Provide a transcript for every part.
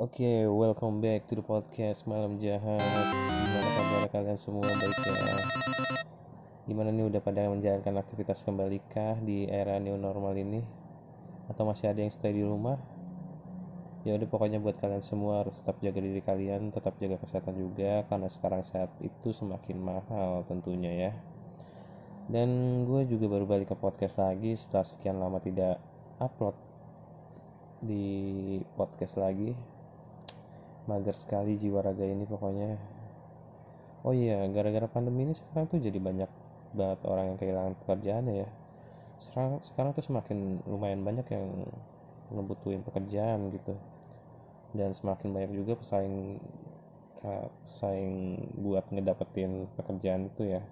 Oke, okay, welcome back to the podcast Malam Jahat. Gimana kabar kalian semua baik ya? Gimana nih udah pada menjalankan aktivitas kembali kah di era new normal ini? Atau masih ada yang stay di rumah? Ya udah pokoknya buat kalian semua harus tetap jaga diri kalian, tetap jaga kesehatan juga karena sekarang saat itu semakin mahal tentunya ya. Dan gue juga baru balik ke podcast lagi setelah sekian lama tidak upload di podcast lagi mager sekali jiwa raga ini pokoknya. Oh iya gara-gara pandemi ini sekarang tuh jadi banyak banget orang yang kehilangan pekerjaannya ya. Sekarang sekarang tuh semakin lumayan banyak yang ngebutuhin pekerjaan gitu. Dan semakin banyak juga pesaing pesaing buat ngedapetin pekerjaan itu ya.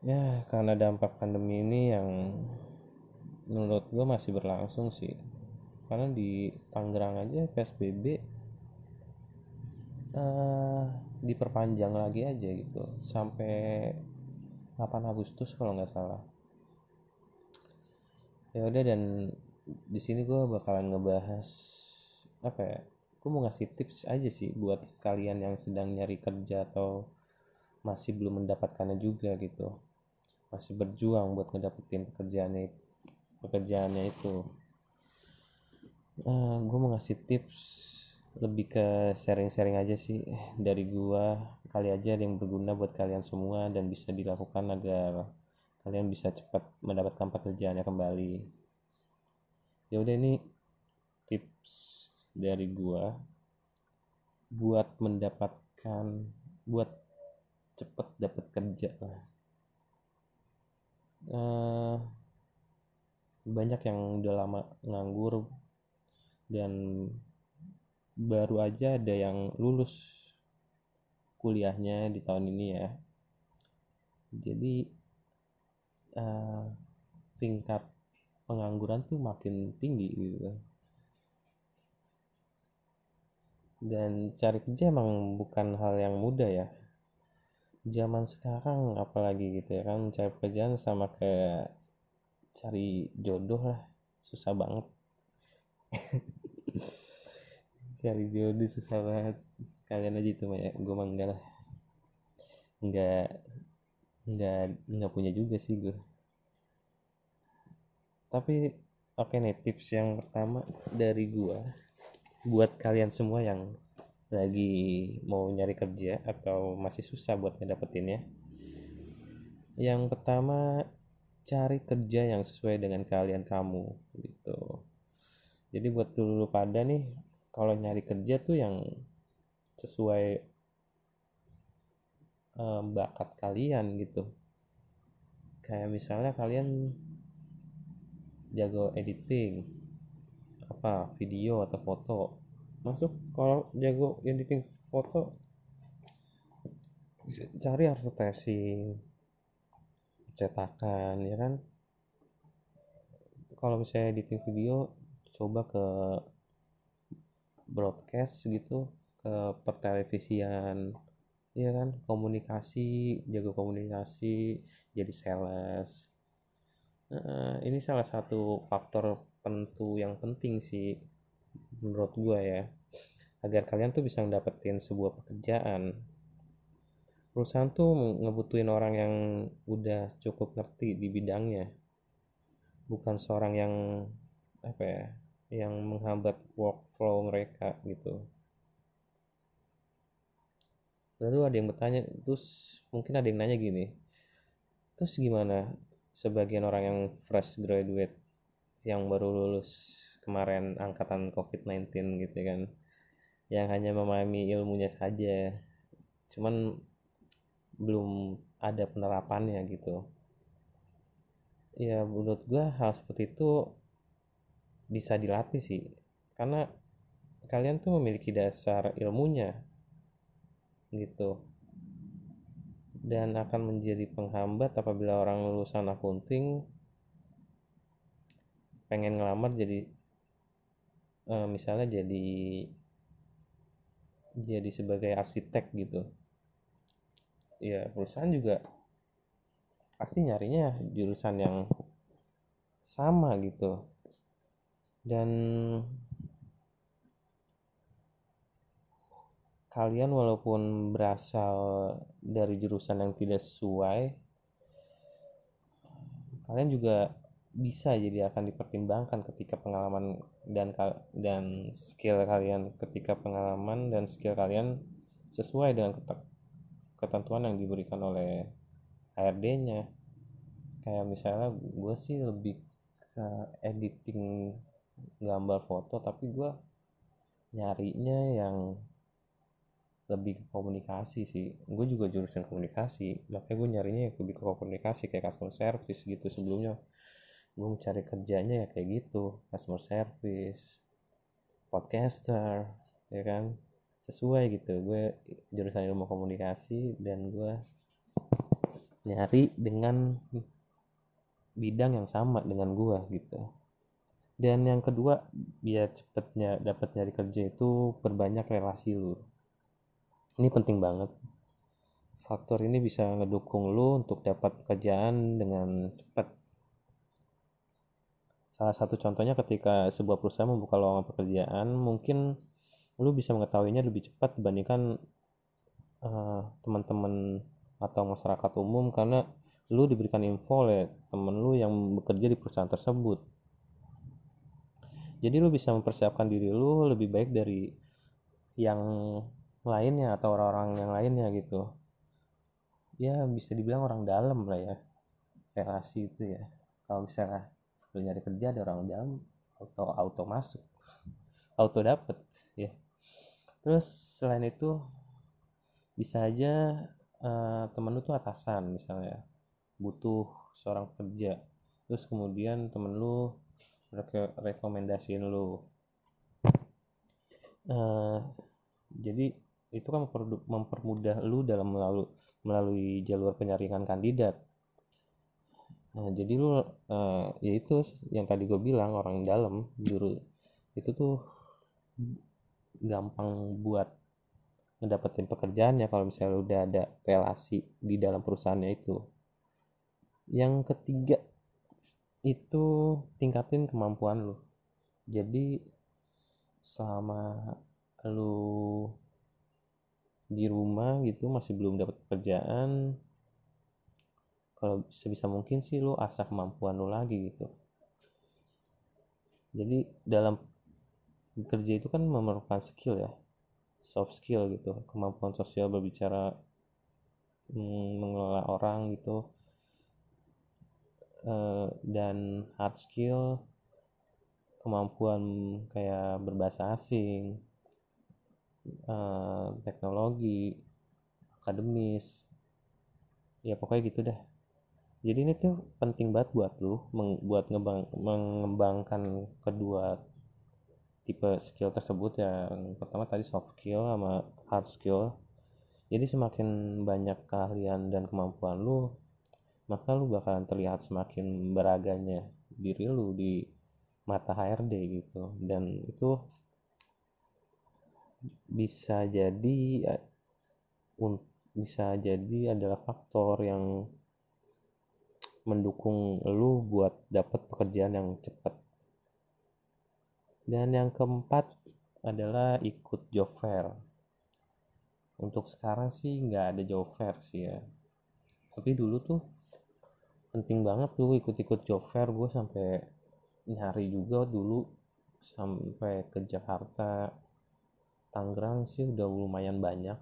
Ya karena dampak pandemi ini yang menurut gue masih berlangsung sih karena di Tangerang aja PSBB uh, eh, diperpanjang lagi aja gitu. Sampai 8 Agustus kalau nggak salah. Ya udah dan di sini gue bakalan ngebahas apa ya gue mau ngasih tips aja sih buat kalian yang sedang nyari kerja atau masih belum mendapatkannya juga gitu. Masih berjuang buat ngedapetin pekerjaannya pekerjaannya itu uh, eh, gue mau ngasih tips lebih ke sharing-sharing aja sih dari gue kali aja ada yang berguna buat kalian semua dan bisa dilakukan agar kalian bisa cepat mendapatkan pekerjaannya kembali. Ya udah ini tips dari gue buat mendapatkan buat cepet dapat kerja lah. Uh, banyak yang udah lama nganggur dan baru aja ada yang lulus kuliahnya di tahun ini ya. Jadi uh, tingkat pengangguran tuh makin tinggi gitu. Dan cari kerja emang bukan hal yang mudah ya. Zaman sekarang apalagi gitu ya kan cari pekerjaan sama kayak cari jodoh lah susah banget cari jodoh susah banget. Kalian aja itu ya gue mah enggak lah. Enggak enggak enggak punya juga sih gue tapi oke okay nih tips yang pertama dari gue buat kalian semua yang lagi mau nyari kerja atau masih susah buat ngedapetinnya. Yang pertama cari kerja yang sesuai dengan kalian kamu gitu. Jadi buat dulu pada nih kalau nyari kerja tuh yang sesuai um, bakat kalian gitu. Kayak misalnya kalian jago editing apa video atau foto. Masuk kalau jago editing foto cari advertising cetakan ya kan? Kalau misalnya editing video coba ke broadcast gitu ke pertelevisian ya kan komunikasi jaga komunikasi jadi sales. Nah, ini salah satu faktor penentu yang penting sih menurut gue ya agar kalian tuh bisa mendapatkan sebuah pekerjaan. Perusahaan tuh ngebutuhin orang yang udah cukup ngerti di bidangnya bukan seorang yang apa ya yang menghambat workflow mereka gitu. Lalu ada yang bertanya terus mungkin ada yang nanya gini terus gimana sebagian orang yang fresh graduate yang baru lulus kemarin angkatan covid-19 gitu kan yang hanya memahami ilmunya saja cuman belum ada penerapannya gitu. Ya menurut gua hal seperti itu bisa dilatih sih. Karena kalian tuh memiliki dasar ilmunya gitu. Dan akan menjadi penghambat apabila orang lulusan akunting pengen ngelamar jadi e, misalnya jadi jadi sebagai arsitek gitu. Ya perusahaan juga pasti nyarinya jurusan yang sama gitu dan kalian walaupun berasal dari jurusan yang tidak sesuai kalian juga bisa jadi akan dipertimbangkan ketika pengalaman dan dan skill kalian ketika pengalaman dan skill kalian sesuai dengan ketentuan yang diberikan oleh HRD-nya kayak misalnya gue sih lebih ke editing gambar foto tapi gue nyarinya yang lebih ke komunikasi sih. Gue juga jurusan komunikasi makanya gue nyarinya lebih ke komunikasi kayak customer service gitu sebelumnya. Gue mencari kerjanya ya kayak gitu customer service podcaster ya kan? Sesuai gitu gue jurusan ilmu komunikasi dan gue nyari dengan bidang yang sama dengan gue gitu dan yang kedua biar cepetnya dapat nyari kerja itu perbanyak relasi lu. Ini penting banget. Faktor ini bisa ngedukung lu untuk dapat pekerjaan dengan cepat Salah satu contohnya ketika sebuah perusahaan membuka lowongan pekerjaan, mungkin lu bisa mengetahuinya lebih cepat dibandingkan uh, teman-teman atau masyarakat umum karena lu diberikan info oleh temen lu yang bekerja di perusahaan tersebut. Jadi lu bisa mempersiapkan diri lu lebih baik dari yang lainnya atau orang-orang yang lainnya gitu. Ya bisa dibilang orang dalam lah ya relasi itu ya. Kalau misalnya lu nyari kerja ada orang dalam auto auto masuk auto dapet ya terus selain itu bisa aja uh, temen lu tuh atasan misalnya butuh seorang kerja terus kemudian temen lu rekomendasiin lu uh, jadi itu kan mempermudah lu dalam melalui melalui jalur penyaringan kandidat Nah, jadi lu uh, ya itu yang tadi gue bilang orang dalam juru itu tuh gampang buat ngedapetin pekerjaan ya kalau misalnya udah ada relasi di dalam perusahaannya itu. Yang ketiga itu tingkatin kemampuan lu. Jadi selama lu di rumah gitu masih belum dapat pekerjaan kalau sebisa mungkin sih lu asah kemampuan lu lagi gitu jadi dalam bekerja itu kan memerlukan skill ya soft skill gitu kemampuan sosial berbicara hmm, mengelola orang gitu uh, dan hard skill kemampuan kayak berbahasa asing uh, teknologi akademis ya pokoknya gitu deh jadi ini tuh penting banget buat lu buat ngebang, mengembangkan kedua tipe skill tersebut yang pertama tadi soft skill sama hard skill. Jadi semakin banyak keahlian dan kemampuan lu maka lu bakalan terlihat semakin beraganya diri lu di mata HRD gitu. Dan itu bisa jadi bisa jadi adalah faktor yang mendukung lu buat dapat pekerjaan yang cepat dan yang keempat adalah ikut job fair. Untuk sekarang sih nggak ada job fair sih ya. Tapi dulu tuh penting banget tuh ikut-ikut job fair. Gue sampai nyari juga dulu sampai ke Jakarta Tangerang sih udah lumayan banyak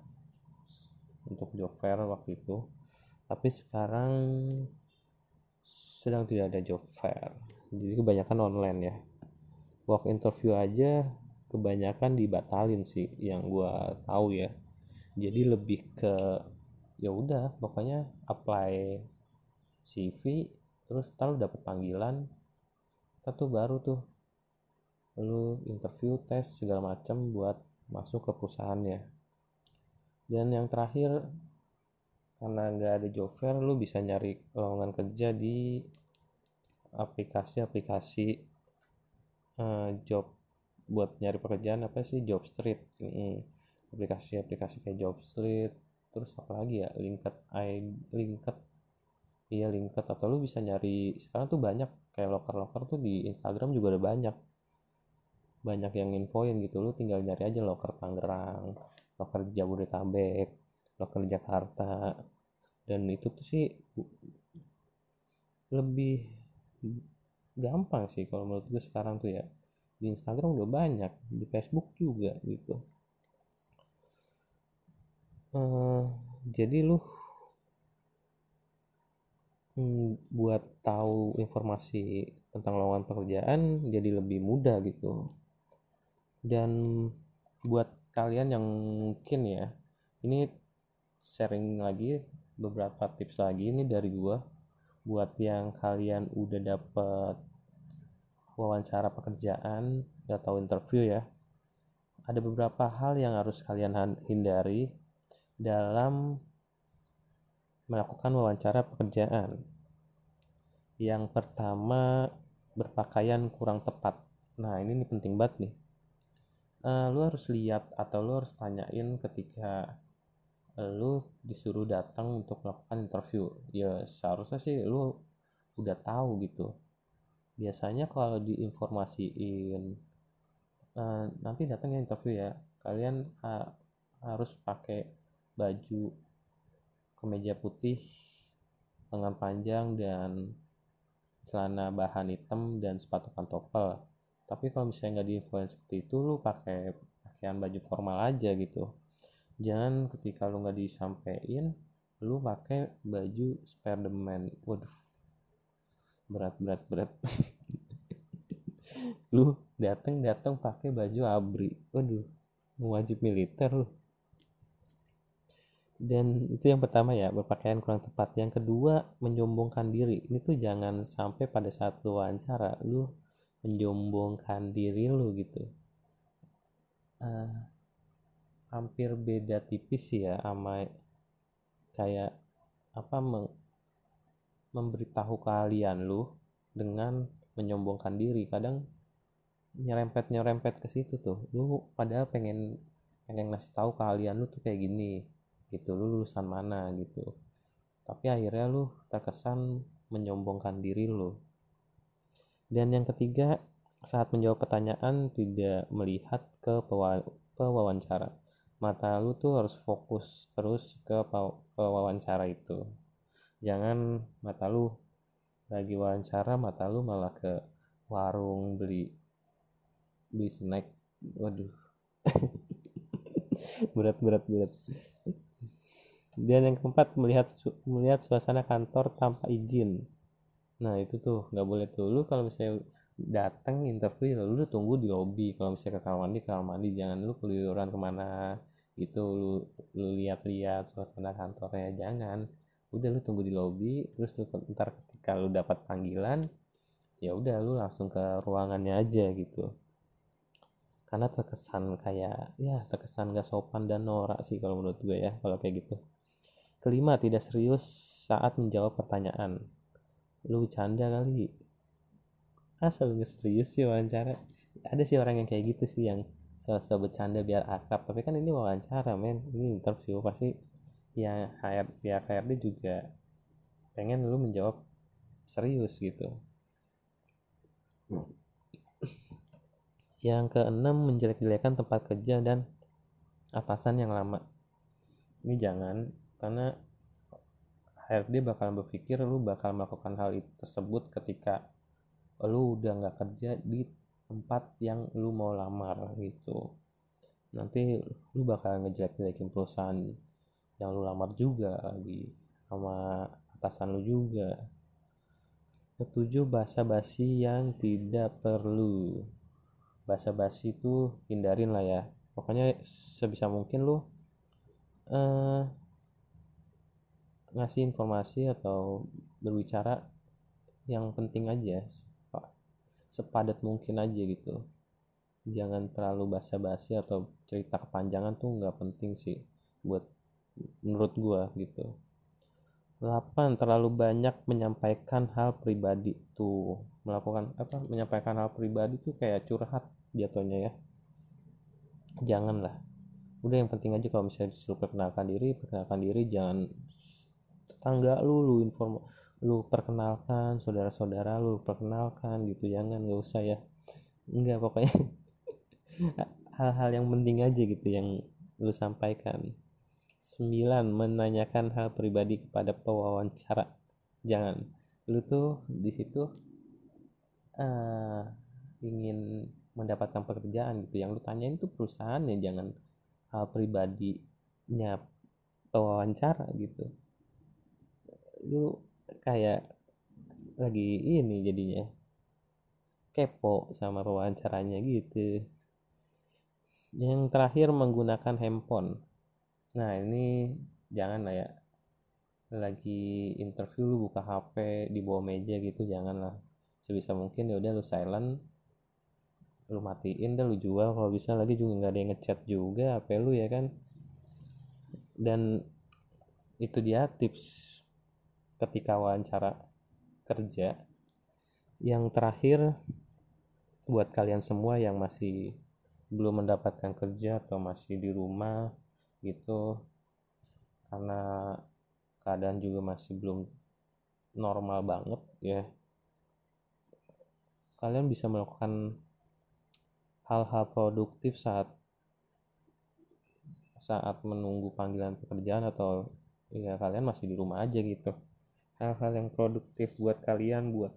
untuk job fair waktu itu. Tapi sekarang sedang tidak ada job fair. Jadi kebanyakan online ya. Work interview aja kebanyakan dibatalin sih yang gua tahu ya. Jadi lebih ke ya udah pokoknya apply CV terus tahu dapat panggilan kita baru tuh lu interview tes segala macam buat masuk ke perusahaannya. Dan yang terakhir karena nggak ada job fair lu bisa nyari lowongan kerja di aplikasi-aplikasi uh, job buat nyari pekerjaan apa sih? Job street. Aplikasi-aplikasi kayak job street terus apa lagi ya? Linket i linket iya linket atau lu bisa nyari sekarang tuh banyak kayak loker-loker tuh di Instagram juga ada banyak. Banyak yang infoin gitu lu tinggal nyari aja loker Tangerang loker Jabodetabek loker Jakarta. Dan itu tuh sih lebih gampang sih kalau menurut gue sekarang tuh ya. Di Instagram udah banyak di Facebook juga gitu. Uh, jadi lu buat tahu informasi tentang lowongan pekerjaan jadi lebih mudah gitu. Dan buat kalian yang mungkin ya ini sharing lagi beberapa tips lagi ini dari gua. Buat yang kalian udah dapet wawancara pekerjaan atau interview ya ada beberapa hal yang harus kalian hindari dalam melakukan wawancara pekerjaan. Yang pertama berpakaian kurang tepat. Nah ini, ini penting banget nih. Uh, lu harus lihat atau lu harus tanyain ketika lu disuruh datang untuk melakukan interview. Ya seharusnya sih lu udah tahu gitu. Biasanya kalau diinformasiin uh, nanti datang ya interview ya. Kalian uh, harus pakai baju kemeja putih lengan panjang dan celana bahan hitam dan sepatu pantopel. Tapi kalau misalnya nggak diinfoin seperti itu lu pakai pakaian baju formal aja gitu. Jangan ketika lu nggak disampaikan lu pakai baju Spiderman. Waduh berat berat berat. Lu dateng dateng pakai baju abri. Waduh wajib militer lu dan itu yang pertama ya berpakaian kurang tepat. Yang kedua menyombongkan diri. Ini tuh jangan sampai pada saat lu wawancara lu menyombongkan diri lu gitu. Uh, hampir beda tipis ya sama kayak apa meng, memberitahu kalian lu dengan menyombongkan diri. Kadang nyerempet nyerempet ke situ tuh. Lu padahal pengen pengen ngasih tahu kalian lu tuh kayak gini gitu lu lulusan mana gitu. Tapi akhirnya lu terkesan menyombongkan diri lu. Dan yang ketiga saat menjawab pertanyaan tidak melihat ke pewawancara. Mata lu tuh harus fokus terus ke wawancara itu. Jangan mata lu lagi wawancara mata lu malah ke warung beli beli snack. Waduh. Berat berat berat dan yang keempat melihat melihat suasana kantor tanpa izin. Nah itu tuh nggak boleh tuh. Lu kalau misalnya datang interview lu, lu tunggu di lobby. Kalau misalnya ke kamar mandi kamar mandi jangan lu keluyuran ke mana itu lu lu lihat-lihat suasana kantornya jangan. Udah lu tunggu di lobby terus lu ntar ketika lu dapat panggilan ya udah lu langsung ke ruangannya aja gitu. Karena terkesan kayak ya terkesan gak sopan dan norak sih kalau menurut gue ya kalau kayak gitu kelima tidak serius saat menjawab pertanyaan. Lu bercanda kali. Asal lu serius sih wawancara? Ada sih orang yang kayak gitu sih yang sosok bercanda biar akrab. Tapi kan ini wawancara men. Ini interview pasti. Yang HR pihak HRD juga pengen lu menjawab serius gitu. Yang keenam menjelek-jelekan tempat kerja dan atasan yang lama. Ini jangan karena HRD bakal berpikir lu bakal melakukan hal itu tersebut ketika lu udah nggak kerja di tempat yang lu mau lamar gitu. Nanti lu bakal ngejelek-jelekin perusahaan yang lu lamar juga lagi sama atasan lu juga. Ketujuh bahasa basi yang tidak perlu. Bahasa basi itu hindarin lah ya. Pokoknya sebisa mungkin lu eh, ngasih informasi atau berbicara yang penting aja sepadat mungkin aja gitu. Jangan terlalu basa-basi atau cerita kepanjangan tuh nggak penting sih buat menurut gua gitu. 8 terlalu banyak menyampaikan hal pribadi tuh. Melakukan apa menyampaikan hal pribadi tuh kayak curhat jatuhnya ya. Janganlah udah yang penting aja kalau misalnya disuruh perkenalkan diri perkenalkan diri jangan tetangga lu lu inform lu perkenalkan saudara-saudara lu perkenalkan gitu jangan nggak usah ya. Enggak pokoknya hal-hal yang penting aja gitu yang lu sampaikan. Sembilan menanyakan hal pribadi kepada pewawancara. Jangan. Lu tuh di situ uh, ingin mendapatkan pekerjaan gitu. Yang lu tanyain tuh perusahaannya jangan hal pribadinya pewawancara gitu lu kayak lagi ini jadinya kepo sama pewawancaranya gitu. Yang terakhir menggunakan handphone. Nah ini jangan lah ya lagi interview lu buka HP di bawah meja gitu jangan lah sebisa mungkin ya udah lu silent lu matiin dah lu jual. Kalau bisa lagi juga nggak ada yang ngechat juga HP lu ya kan. Dan itu dia tips ketika wawancara kerja yang terakhir buat kalian semua yang masih belum mendapatkan kerja atau masih di rumah gitu karena keadaan juga masih belum normal banget ya kalian bisa melakukan hal-hal produktif saat saat menunggu panggilan pekerjaan atau ya kalian masih di rumah aja gitu hal-hal yang produktif buat kalian buat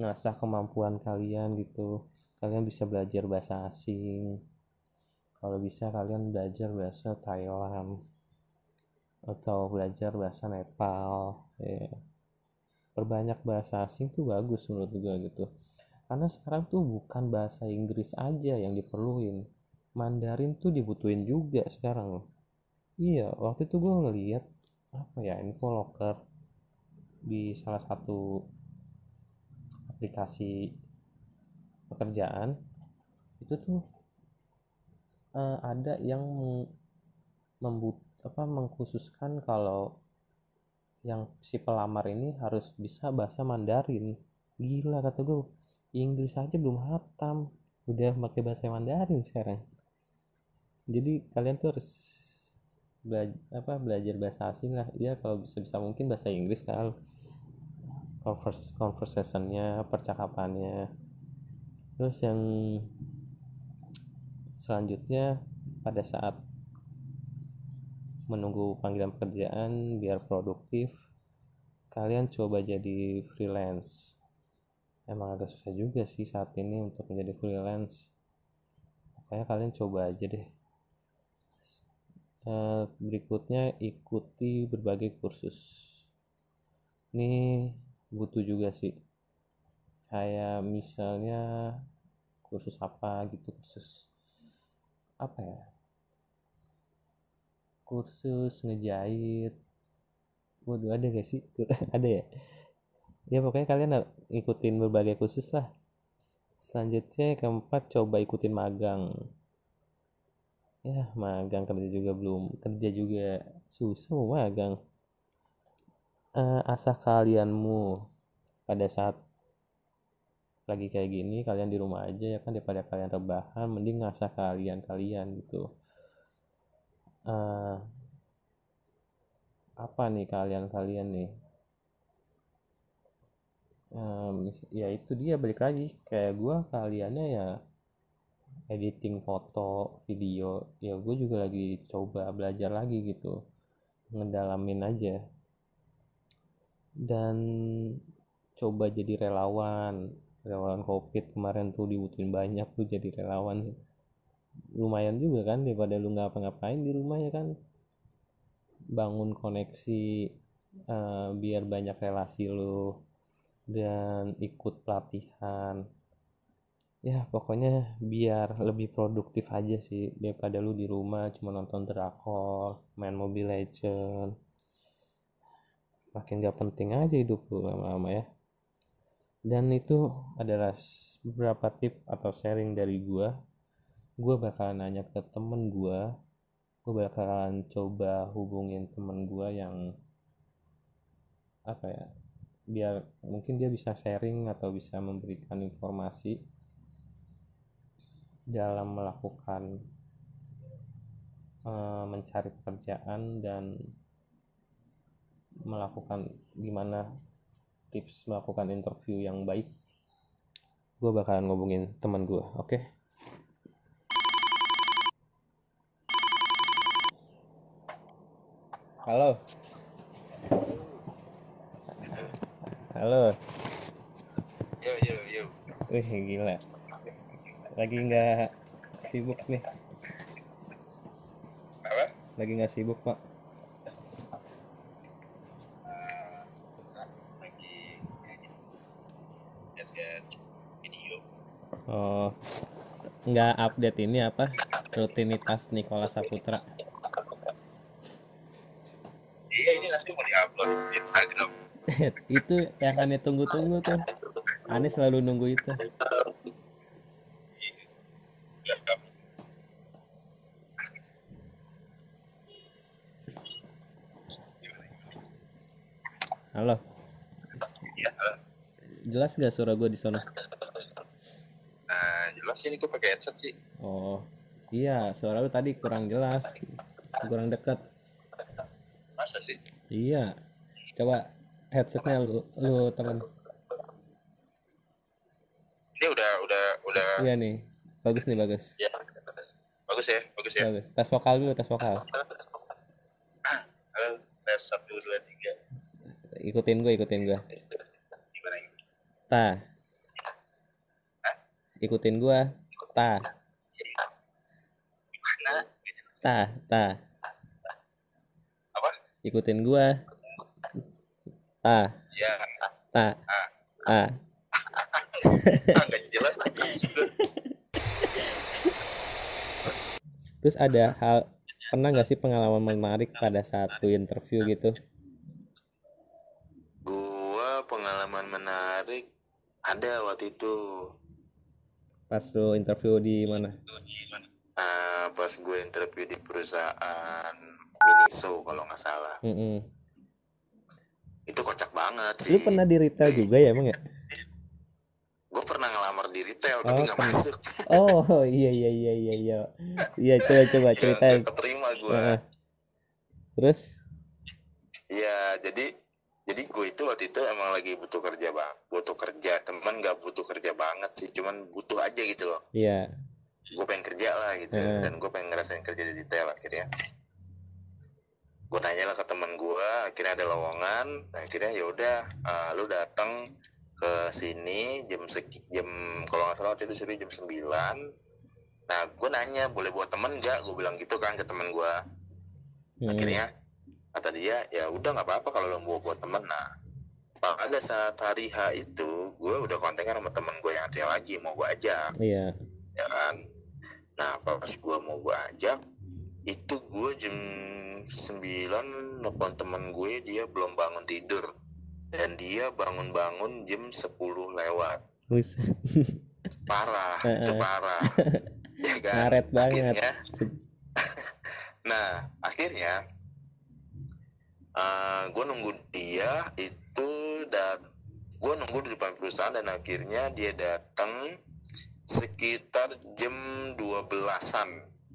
ngasah kemampuan kalian gitu. Kalian bisa belajar bahasa asing. Kalau bisa kalian belajar bahasa Thailand atau belajar bahasa Nepal ya. Perbanyak bahasa asing tuh bagus menurut gue gitu. Karena sekarang tuh bukan bahasa Inggris aja yang diperluin. Mandarin tuh dibutuhin juga sekarang. Iya waktu itu gue ngeliat apa ya info locker di salah satu aplikasi pekerjaan itu tuh uh, ada yang membut apa mengkhususkan kalau yang si pelamar ini harus bisa bahasa Mandarin. Gila kata gue Inggris aja belum hatam. Udah pakai bahasa Mandarin sekarang. Jadi kalian tuh harus belajar apa belajar bahasa asing lah. Ya kalau bisa bisa mungkin bahasa Inggris kan. Converse conversationnya percakapannya. Terus yang selanjutnya pada saat menunggu panggilan pekerjaan biar produktif kalian coba jadi freelance. Emang agak susah juga sih saat ini untuk menjadi freelance. Makanya kalian coba aja deh. eh, berikutnya ikuti berbagai kursus. Ini butuh juga sih. Kayak misalnya kursus apa gitu kursus apa ya? Kursus ngejahit. Waduh ada gak sih? Ada ya? Ya pokoknya kalian ikutin berbagai kursus lah. Selanjutnya keempat coba ikutin magang ya magang kerja juga belum kerja juga susah magang. Uh, asah kalianmu pada saat lagi kayak gini kalian di rumah aja ya kan daripada kalian rebahan mending ngasah kalian kalian gitu. Uh, apa nih kalian kalian nih? Um, ya itu dia balik lagi. Kayak gue kaliannya ya editing foto video ya gue juga lagi coba belajar lagi gitu. Ngedalamin aja. Dan coba jadi relawan. Relawan covid kemarin tuh dibutuhin banyak tuh jadi relawan. Lumayan juga kan daripada lu nggak apa-ngapain di rumah ya kan. Bangun koneksi uh, biar banyak relasi lu. Dan ikut pelatihan ya pokoknya biar lebih produktif aja sih daripada lu di rumah cuma nonton drakor main Mobile Legend. Makin gak penting aja hidup lu lama-lama ya. Dan itu adalah beberapa tip atau sharing dari gua. Gua bakalan nanya ke temen gua. Gua bakalan coba hubungin temen gua yang apa ya biar mungkin dia bisa sharing atau bisa memberikan informasi dalam melakukan uh, mencari pekerjaan dan melakukan gimana tips melakukan interview yang baik gue bakalan ngobongin teman gue oke okay? Halo. Halo. Yo yo yo. Wih gila. Lagi nggak sibuk nih. Apa? Lagi nggak sibuk pak. Oh. Nggak update ini apa? Rutinitas Nikola Saputra. Iya ini langsung mau diupload di Instagram. itu yang aneh tunggu-tunggu tuh. Aneh selalu nunggu itu. Halo. Iya. Jelas gak suara gue di sana? Nah jelas ini gue pakai headset sih. Oh. Iya, suara lu tadi kurang jelas. Kurang dekat. Masa sih? Iya. Coba headsetnya lu lu tekan. Ini udah udah udah. Iya nih. Bagus nih, bagus. Ya. Bagus ya, bagus ya. Bagus. Tes vokal dulu, tes vokal. Halo, tes satu dua tiga. Ikutin gue, ikutin gue. Ta. Ikutin gue. Ta. Ta, ta. Apa? Ikutin gue. Ta, Ya. ta. Ta. Ah jelas lagi. Terus ada hal pernah nggak sih pengalaman menarik pada satu interview gitu? Ada waktu itu. Pas lu interview di mana? Nah, pas gue interview di perusahaan Miniso kalau nggak salah. Mm-mm. Itu kocak banget sih. Lu pernah di retail juga ya emang ya? Gue pernah ngelamar di retail tapi Oh, nggak pernah. masuk. Oh iya iya iya iya iya. Iya coba coba Ya, ceritain. nggak keterima gue. Heeh. Terus? Ya jadi jadi gue itu waktu itu emang lagi butuh kerja bang, butuh kerja. Temen nggak butuh kerja banget sih, cuman butuh aja gitu loh. Iya. Gue pengen kerja lah gitu, Heeh. dan gue pengen ngerasain kerja di retail akhirnya. Gue tanya lah ke temen gue, akhirnya ada lowongan. Akhirnya ya udah, eh, lu datang ke sini jam seki, jam kalau nggak salah waktu itu suruh jam 9 Nah, gue nanya boleh buat temen nggak? Gue bilang gitu kan ke temen gue. Hmm. akhirnya kata dia ya udah nggak apa-apa kalau lo mau buat temen. Nah pada saat hari H itu gue udah kontekan sama temen gue yang satu lagi mau gue ajak. Iya. ya kan? Nah pas gue mau gue ajak itu gue jam 9 nelfon temen gue dia belum bangun tidur. Dan dia bangun-bangun jam 10 lewat. Parah itu parah. Ya kan? Ngaret banget. akhirnya Nah, akhirnya gue nunggu dia itu dan gue nunggu di depan perusahaan dan akhirnya dia datang sekitar jam 12-an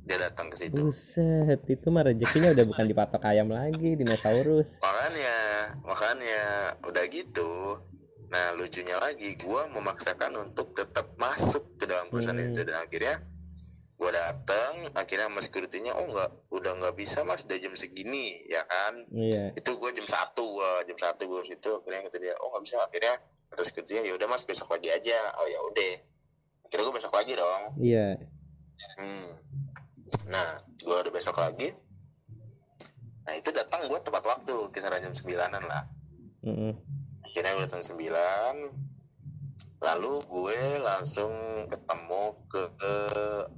dia datang ke situ. Buset, itu mah rezekinya udah bukan dipatok ayam lagi, dinosaurus. Makanya, makanya udah gitu. Nah, lucunya lagi gue memaksakan untuk tetap masuk ke dalam perusahaan Hmm. itu dan akhirnya gue datang akhirnya sama security-nya oh nggak udah nggak bisa mas udah jam segini ya kan Iya. itu gue jam satu gua jam satu gue situ akhirnya kata dia oh nggak bisa akhirnya terus kerja ya udah mas besok lagi aja oh ya udah akhirnya gue besok lagi dong Iya. hmm. nah gue udah besok lagi nah itu datang gue tepat waktu kisaran jam sembilanan lah Mm-mm. akhirnya gue datang sembilan lalu gue langsung ketemu ke, ke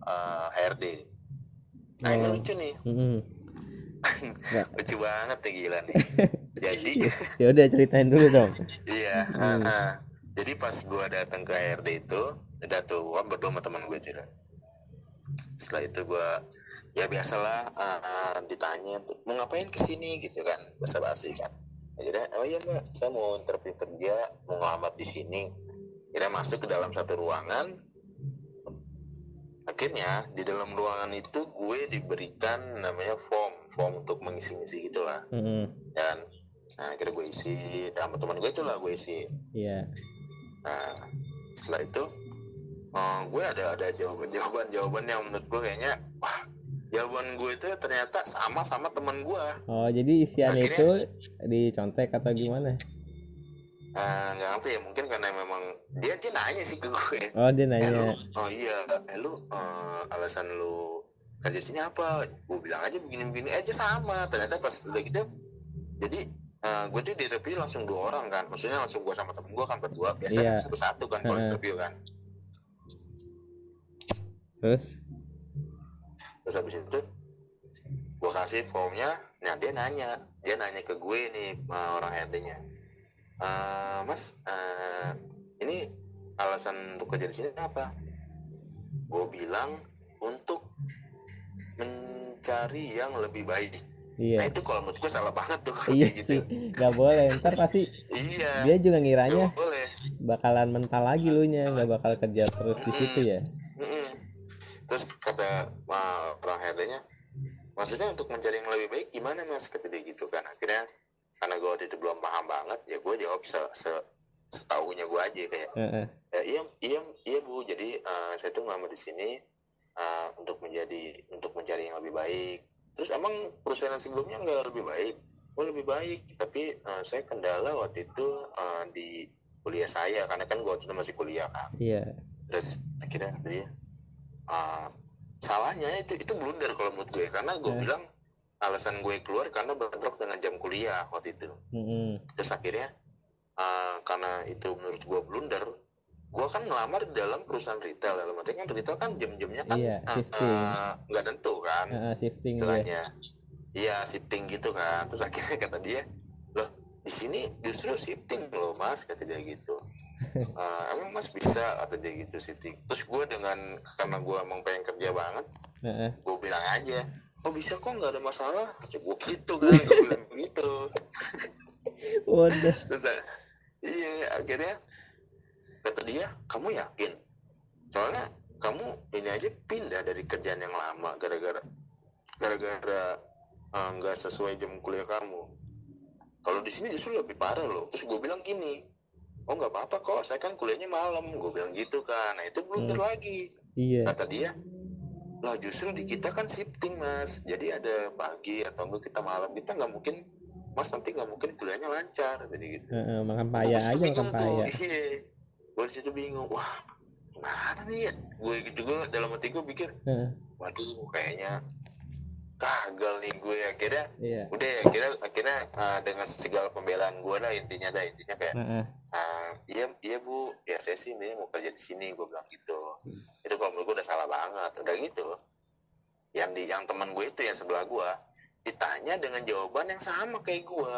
uh, HRD nah ini Oh. lucu nih Mm-mm. lucu banget ya gila nih jadi Ya udah ceritain dulu dong. Iya. Hmm. ah. Jadi pas gua datang ke HRD itu, udah tuh gua berdua sama teman gue tidak. Setelah itu gua ya biasalah ah, ah, ditanya tuh, mau ngapain ke sini gitu kan bahasa basi kan. Akhirnya oh iya mbak saya mau interview kerja mau ngelamar di sini. Akhirnya masuk ke dalam satu ruangan. Akhirnya di dalam ruangan itu gue diberikan namanya form, form untuk mengisi-ngisi gitulah Mm-mm. dan nah akhirnya gue isi sama teman gue itu lah gue isi Iya. nah setelah itu eh, gue ada ada jawaban jawaban jawaban yang menurut gue kayaknya wah jawaban gue itu ternyata sama sama teman gue oh jadi isiannya Akhirnya- itu dicontek atau gimana Eh, nggak ngerti ya mungkin karena memang dia dia nanya sih ke gue. Oh dia eh lu nanya oh iya eh lu eh, alasan lu kerja di sini apa? Gue bilang aja begini begini aja sama. Ternyata pas udah gitu jadi eh, gue tuh di interview langsung dua orang kan. Maksudnya langsung gue sama temen gue kan berdua. Biasanya Iya. satu satu kan kalau interview kan. Terus? Terus habis itu gue kasih formnya. Nah dia nanya. Dia nanya ke gue nih eh, orang HRD nya "Eh, mas eh, ini alasan untuk kerja di sini apa? Gue bilang untuk mencari yang lebih baik. Nah iya itu kalau menurut gue salah banget tuh kalau iya kayak gitu. sih. Nggak boleh. Ntar pasti iya. dia juga ngiranya boleh. bakalan mental lagi lu nya. Nggak bakal kerja terus di situ ya. Mm-mm. terus kata uh, orang HRD-nya maksudnya untuk mencari yang lebih baik gimana mas? Kata dia gitu kan. Akhirnya karena gue waktu itu belum paham banget ya gue jawab se, se setahunya gue aja kayak ya, iya iya iya bu. Jadi uh, saya tuh ngelamar di sini uh, untuk menjadi untuk mencari yang lebih baik. Terus emang perusahaan yang sebelumnya nggak lebih baik. Oh lebih baik tapi uh, saya kendala waktu itu uh, di kuliah saya karena kan gue waktu itu masih kuliah kan. Iya. Terus akhirnya dia "Ah, salahnya itu itu blunder kalau menurut gue karena gue Eh. bilang alasan gue keluar karena bentrok dengan jam kuliah waktu itu. Mm-mm. terus akhirnya ah, karena itu menurut gue blunder gue kan ngelamar di dalam perusahaan retail dalam arti kan retail kan jam-jamnya kan Iya, ah, shifting. ah, nggak tentu kan. Heeh, shifting ya istilahnya. Iya shifting gitu kan. Terus akhirnya kata dia loh di sini justru shifting loh mas kata dia gitu. "Eh, emang mas bisa? kata dia gitu shifting. Terus gue dengan karena gue emang pengen kerja banget Heeh. gue bilang aja oh bisa kok nggak ada masalah? Gue gitu kan gue bilang begitu waduh. Terus iya akhirnya kata dia kamu yakin? Soalnya kamu ini aja pindah dari kerjaan yang lama gara-gara gara-gara eh, nggak sesuai jam kuliah kamu. Kalau di sini justru lebih parah loh. Terus gue bilang gini oh nggak apa-apa kok saya kan kuliahnya malam. Gue bilang gitu kan. Nah itu blunder Hmm. lagi. Iya. Kata dia lah justru di kita kan shifting mas. Jadi ada pagi atau enggak kita malam kita nggak mungkin mas nanti nggak mungkin kuliahnya lancar jadi gitu. Heeh, makan paya aja makan paya. iya. Gue di situ bingung wah gimana nih ya? Gue juga dalam hati gue pikir Heeh, waduh kayaknya gagal nih gue akhirnya iya. udah ya akhirnya akhirnya uh, dengan segala pembelaan gue lah intinya dah intinya kayak Heeh. ah, iya iya bu ya saya sih ini mau kerja di sini gue bilang gitu itu kalau menurut gue udah salah banget. Udah gitu yang di yang teman gue itu yang sebelah gue ditanya dengan jawaban yang sama kayak gue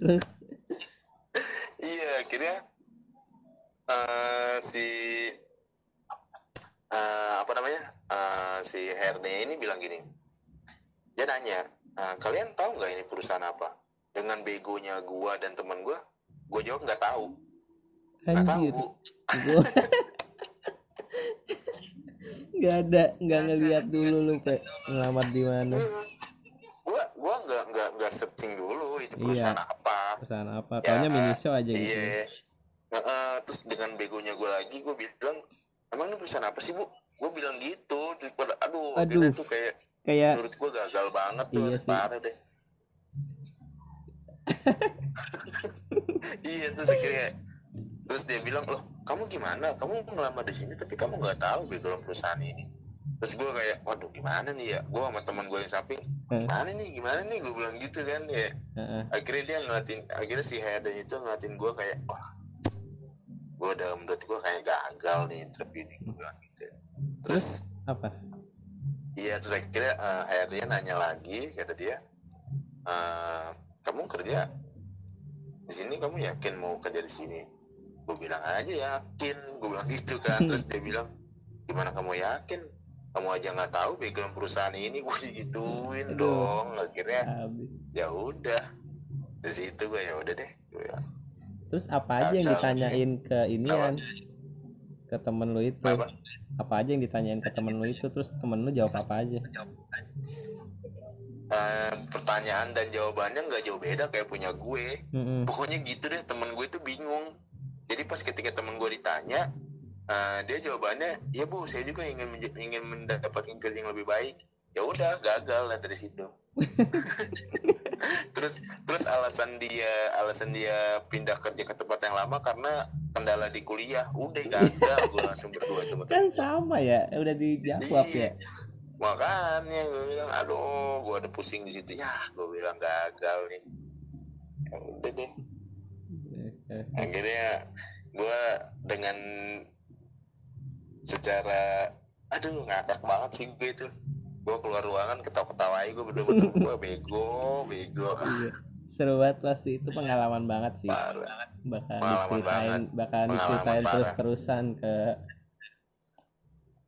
terus iya akhirnya eh, si eh, apa namanya eh, si Herne ini bilang gini. Dia nanya "Eh, kalian tahu nggak ini perusahaan apa? Dengan begonya gua dan teman gua gua jawab nggak tahu. Nggak tahu bu nggak ada nggak ngeliat dulu lu pe ngelamar di mana? Gua gua nggak nggak nggak searching dulu itu Iya. perusahaan apa. Perusahaan apa? Ya, taunya miniso aja gitu. iya. Heeh, terus dengan begonya gua lagi gua bilang emang ini perusahaan apa sih bu? Gua bilang gitu terus pada aduh, Aduh. tuh kayak kayak menurut gua gagal banget tuh Iya parah deh. Iya terus akhirnya terus dia bilang loh kamu gimana? Kamu ngelamar di sini tapi kamu nggak tahu background perusahaan ini. Terus gue kayak waduh gimana nih ya? Gue sama teman gue yang samping Heeh. gimana nih gimana nih? Gue bilang gitu kan ya akhirnya dia ngeliatin akhirnya si Hayden itu ngeliatin gue kayak wah gue udah menurut gue kayak gagal nih interview ini gue bilang gitu. Terus apa? Iya terus akhirnya uh, HRD nanya lagi kata dia "Eh, kamu kerja di sini? Kamu yakin mau kerja di sini gue bilang aja yakin. Gue bilang gitu kan. Terus dia bilang gimana kamu yakin? Kamu aja nggak tahu background perusahaan ini. Gue digituin dong. Akhirnya ya udah. Di situ gue ya udah deh. Gua terus apa aja yang ditanyain ke ini kan ke temen lu itu. Apa? Apa aja yang ditanyain ke temen lu itu? Terus temen lu jawab apa aja? Eh, pertanyaan dan jawabannya nggak jauh beda kayak punya gue. Mm-mm. pokoknya gitu deh temen gue tuh bingung jadi pas ketika temen gue ditanya Eh, dia jawabannya ya bu saya juga ingin ingin mendapatkan kerja yang lebih baik. Ya udah gagal lah dari situ. Terus terus alasan dia alasan dia pindah kerja ke tempat yang lama karena kendala di kuliah. Udah gagal. Gue langsung berdua teman kan sama ya udah dijawab ya? Makanya gue bilang aduh gue ada pusing di situ. Ya gue bilang gagal nih. Ya udah deh akhirnya gue dengan secara aduh ngakak banget sih gue itu. Gue keluar ruangan ketawa-ketawa aja gue berdua-berdua gue bego bego. Seru banget pasti itu pengalaman banget sih. Parah. Bakal diceritain bakal diceritain terus-terusan ke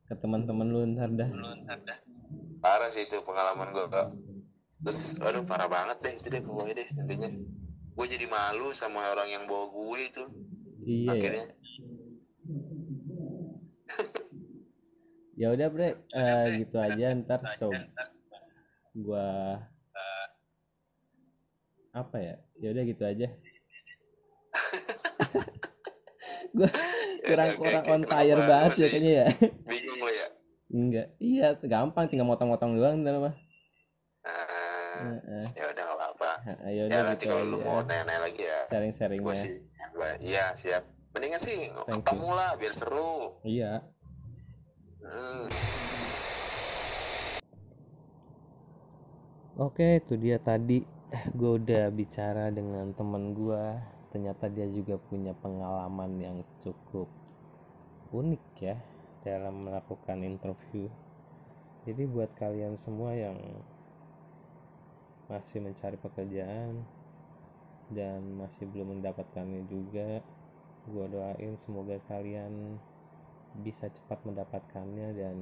ke teman-teman lu ntar dah. Parah sih itu pengalaman gue kak. Terus aduh parah banget deh itu deh pokoknya deh intinya gue jadi malu sama orang yang bawa gue itu. Iya. Ya akhirnya ya udah bre. Eh, gitu aja ntar coba gua apa ya? Ya udah gitu aja. Gua kurang kurang on fire banget ya kayaknya ya. bingung lo ya? Enggak. Iya gampang tinggal motong-motong doang ntar mah. Ah, Heeh. ya udah ya ya nanti gitu kalau lu mau nanya-nanya lagi ya sih gua- iya siap mendingan sih Thank you. ketemu lah biar seru iya Hmm. Oke, itu dia tadi gue udah bicara dengan temen gue. Ternyata dia juga punya pengalaman yang cukup unik ya dalam melakukan interview. Jadi buat kalian semua yang masih mencari pekerjaan dan masih belum mendapatkannya juga, gue doain semoga kalian bisa cepat mendapatkannya dan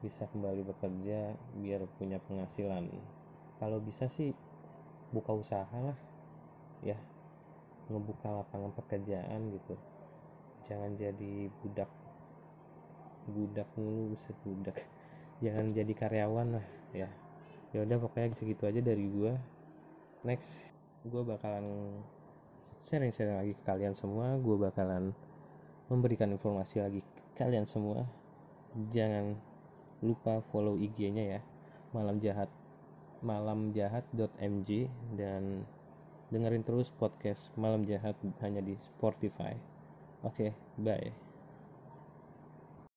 bisa kembali bekerja biar punya penghasilan. Kalau bisa sih buka usaha lah ya. Ngebuka lapangan pekerjaan gitu. Jangan jadi budak budak mulu buset budak. Jangan jadi karyawan lah ya ya udah pokoknya segitu aja dari gua. Next gua bakalan sharing-sharing lagi ke kalian semua. Gua bakalan memberikan informasi lagi ke kalian semua. Jangan lupa follow IG-nya ya. Malam jahat malamjahat.mj dan dengerin terus podcast malam jahat hanya di Spotify. Oke bye